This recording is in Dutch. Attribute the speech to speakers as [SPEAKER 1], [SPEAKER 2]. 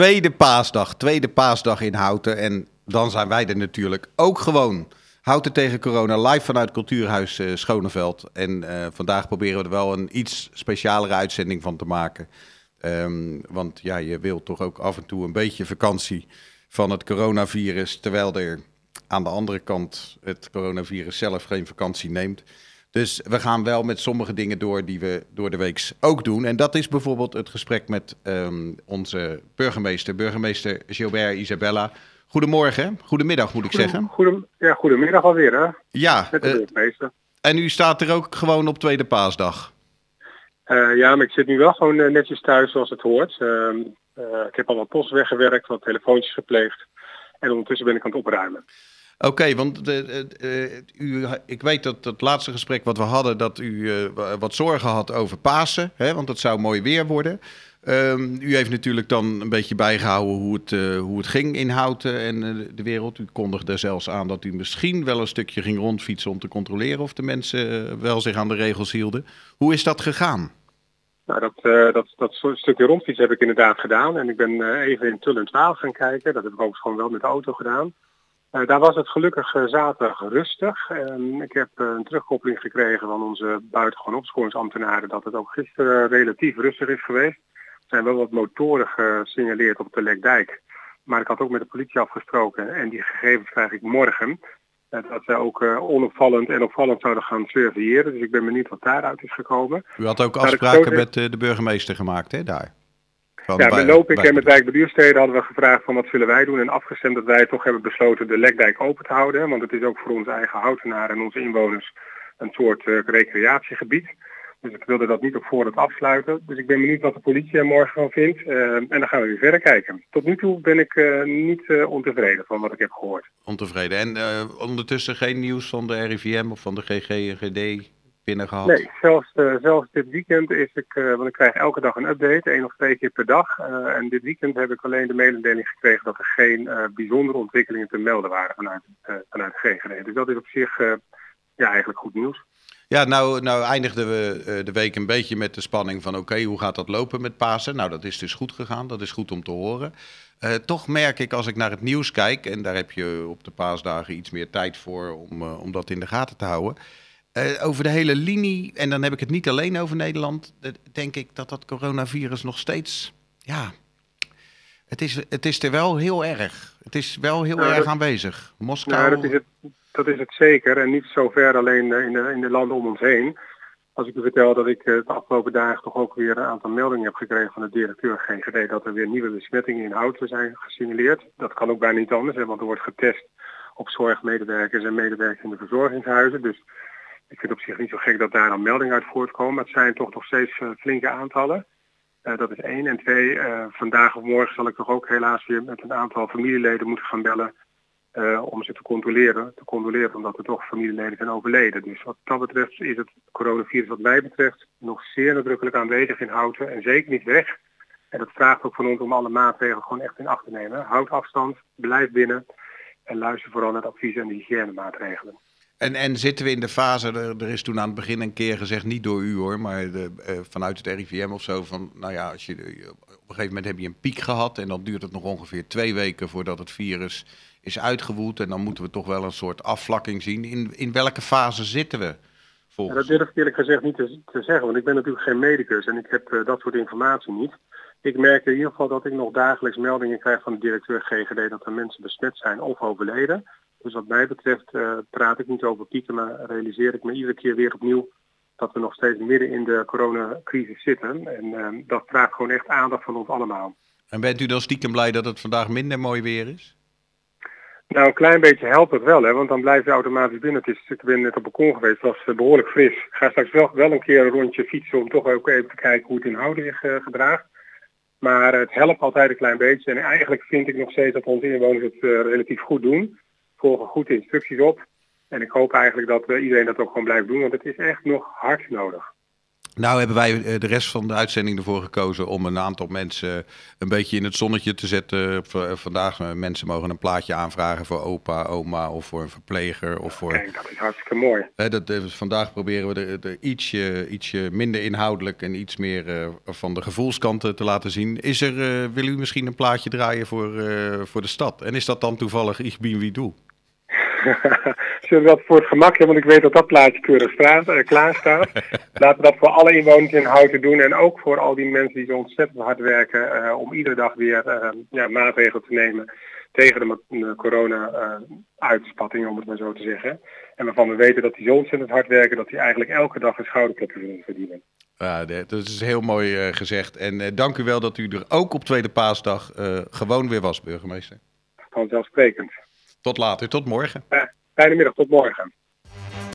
[SPEAKER 1] tweede paasdag. Tweede paasdag in Houten. En dan zijn wij er natuurlijk ook gewoon. Houten tegen corona, live vanuit Cultuurhuis uh, Schoneveld. En uh, vandaag proberen we er wel een iets specialere uitzending van te maken. Um, want ja, je wilt toch ook af en toe een beetje vakantie van het coronavirus. Terwijl er aan de andere kant het coronavirus zelf geen vakantie neemt. Dus we gaan wel met sommige dingen door die we door de week ook doen. En dat is bijvoorbeeld het gesprek met um, onze burgemeester, burgemeester Gilbert Isabella. Goedemorgen, goedemiddag moet ik zeggen.
[SPEAKER 2] Goedem, ja, goedemiddag alweer hè.
[SPEAKER 1] Ja,
[SPEAKER 2] met de
[SPEAKER 1] uh,
[SPEAKER 2] burgemeester.
[SPEAKER 1] En u staat er ook gewoon op tweede paasdag?
[SPEAKER 2] Uh, ja, maar ik zit nu wel gewoon uh, netjes thuis zoals het hoort. Uh, ik heb al wat post weggewerkt, wat telefoontjes gepleegd. En ondertussen ben ik aan het opruimen.
[SPEAKER 1] Oké, want u, ik weet dat het laatste gesprek wat we hadden, dat u wat zorgen had over Pasen. Hè, want het zou mooi weer worden. Um, u heeft natuurlijk dan een beetje bijgehouden hoe het, uh, hoe het ging in Houten en uh, de wereld. U kondigde zelfs aan dat u misschien wel een stukje ging rondfietsen om te controleren of de mensen uh, wel zich aan de regels hielden. Hoe is dat gegaan?
[SPEAKER 2] Nou, dat, dat, dat stukje rondfietsen heb ik inderdaad gedaan. En ik ben even in Tull en 12 gaan kijken. Dat heb ik overigens gewoon wel met de auto gedaan. Daar was het gelukkig zaterdag rustig. ik heb een terugkoppeling gekregen van onze buitengewoon opsporingsambtenaren dat het ook gisteren relatief rustig is geweest zijn wel wat motoren gesignaleerd op de Lekdijk. Maar ik had ook met de politie afgesproken en die gegevens krijg ik morgen. Dat zij ook onopvallend en opvallend zouden gaan surveilleren. Dus ik ben benieuwd wat daaruit is gekomen.
[SPEAKER 1] U had ook afspraken met de burgemeester gemaakt, hè, daar?
[SPEAKER 2] Van ja, met Loop ik en met Dijk Beduursteden hadden we gevraagd van wat zullen wij doen. En afgestemd dat wij toch hebben besloten de Lekdijk open te houden. Want het is ook voor onze eigen houtenaren en onze inwoners een soort uh, recreatiegebied. Dus ik wilde dat niet op voorhand afsluiten. Dus ik ben benieuwd wat de politie er morgen van vindt. Uh, en dan gaan we weer verder kijken. Tot nu toe ben ik uh, niet uh, ontevreden van wat ik heb gehoord.
[SPEAKER 1] Ontevreden. En ondertussen geen nieuws van de RIVM of van de GGD binnen gehad?
[SPEAKER 2] Nee, zelfs, zelfs dit weekend is ik, want ik krijg elke dag een update, één of twee keer per dag. en dit weekend heb ik alleen de mededeling gekregen dat er geen bijzondere ontwikkelingen te melden waren vanuit, vanuit de GGD. Dus dat is op zich ja, eigenlijk goed nieuws.
[SPEAKER 1] Ja, nou, nou eindigden we uh, de week een beetje met de spanning van... oké, okay, hoe gaat dat lopen met Pasen? Nou, dat is dus goed gegaan. Dat is goed om te horen. Uh, toch merk ik als ik naar het nieuws kijk... en daar heb je op de paasdagen iets meer tijd voor om, uh, om dat in de gaten te houden... over de hele linie, en dan heb ik het niet alleen over Nederland... denk ik dat dat coronavirus nog steeds... ja, het is, het is er wel heel erg. Het is wel heel
[SPEAKER 2] Nou,
[SPEAKER 1] erg
[SPEAKER 2] dat-
[SPEAKER 1] aanwezig. Moskou...
[SPEAKER 2] Dat is, het, dat is het zeker. En niet zo ver alleen eh, in de, in de landen om ons heen. Als ik u vertel dat ik eh, de afgelopen dagen toch ook weer een aantal meldingen heb gekregen van de directeur GGD dat er weer nieuwe besmettingen in Houten zijn gesignaleerd. Dat kan ook bijna niet anders, hè, want er wordt getest op zorgmedewerkers en medewerkers in de verzorgingshuizen. Dus ik vind het op zich niet zo gek dat daar dan meldingen uit voortkomen. Maar het zijn toch nog steeds eh, flinke aantallen. Eh, dat is één. En twee, eh, vandaag of morgen zal ik toch ook helaas weer met een aantal familieleden moeten gaan bellen om ze te controleren. Te controleren omdat er toch familieleden zijn overleden. Dus wat dat betreft is het coronavirus wat mij betreft nog zeer nadrukkelijk aanwezig in Houten en zeker niet weg. En dat vraagt ook van ons om alle maatregelen gewoon echt in acht te nemen. Houd afstand, blijf binnen en luister vooral naar de adviezen en de hygiënemaatregelen.
[SPEAKER 1] En, en zitten we in de fase, er, er is toen aan het begin een keer gezegd, niet door u hoor, maar de, eh, vanuit het RIVM of zo, van nou ja, als je, op een gegeven moment heb je een piek gehad en dan duurt het nog ongeveer twee weken voordat het virus is uitgewoed en dan moeten we toch wel een soort afvlakking zien. In, in welke fase zitten we
[SPEAKER 2] Ja,
[SPEAKER 1] volgens
[SPEAKER 2] dat durf ik eerlijk gezegd niet te, te zeggen, want ik ben natuurlijk geen medicus en ik heb eh, dat soort informatie niet. Ik merk in ieder geval dat ik nog dagelijks meldingen krijg van de directeur GGD dat er mensen besmet zijn of overleden. Dus wat mij betreft eh, praat ik niet over pieken, maar realiseer ik me iedere keer weer opnieuw dat we nog steeds midden in de coronacrisis zitten. En eh, dat vraagt gewoon echt aandacht van ons allemaal.
[SPEAKER 1] En bent u dan stiekem blij dat het vandaag minder mooi weer is?
[SPEAKER 2] Nou, een klein beetje helpt het wel, hè, want dan blijf je automatisch binnen. Het is, ik ben net op het balkon geweest, het was eh, behoorlijk fris. Ik ga straks wel, wel een keer een rondje fietsen om toch ook even te kijken hoe het in eh, gedraagt. Maar het helpt altijd een klein beetje. En eigenlijk vind ik nog steeds dat onze inwoners het relatief goed doen. Volgen goed de instructies op. En ik hoop eigenlijk dat eh, iedereen dat ook gewoon blijft doen, want het is echt nog hard nodig.
[SPEAKER 1] Nou hebben wij eh, de rest van de uitzending ervoor gekozen om een aantal mensen een beetje in het zonnetje te zetten. Vandaag mensen mogen een plaatje aanvragen voor opa, oma of voor een verpleger. Of voor...
[SPEAKER 2] Kijk, dat is hartstikke mooi.
[SPEAKER 1] dat, vandaag proberen we de ietsje, ietsje minder inhoudelijk en iets meer van de gevoelskanten te laten zien. Is er, wil u misschien een plaatje draaien voor, voor de stad? En is dat dan toevallig Ich bin wie du?
[SPEAKER 2] Zullen we dat voor het gemak hebben, want ik weet dat dat plaatje keurig staat, uh, klaar staat. Laten we dat voor alle inwoners in Houten doen en ook voor al die mensen die zo ontzettend hard werken uh, om iedere dag weer uh, ja, maatregelen te nemen tegen de, de corona-uitspatting, om het maar zo te zeggen. En waarvan we weten dat die zo ontzettend hard werken dat die eigenlijk elke dag een schouderklopje willen verdienen.
[SPEAKER 1] Ja, dat is heel mooi gezegd. En dank u wel dat u er ook op Tweede Paasdag gewoon weer was, burgemeester.
[SPEAKER 2] Vanzelfsprekend.
[SPEAKER 1] Tot later, tot morgen.
[SPEAKER 2] Fijne middag, tot morgen.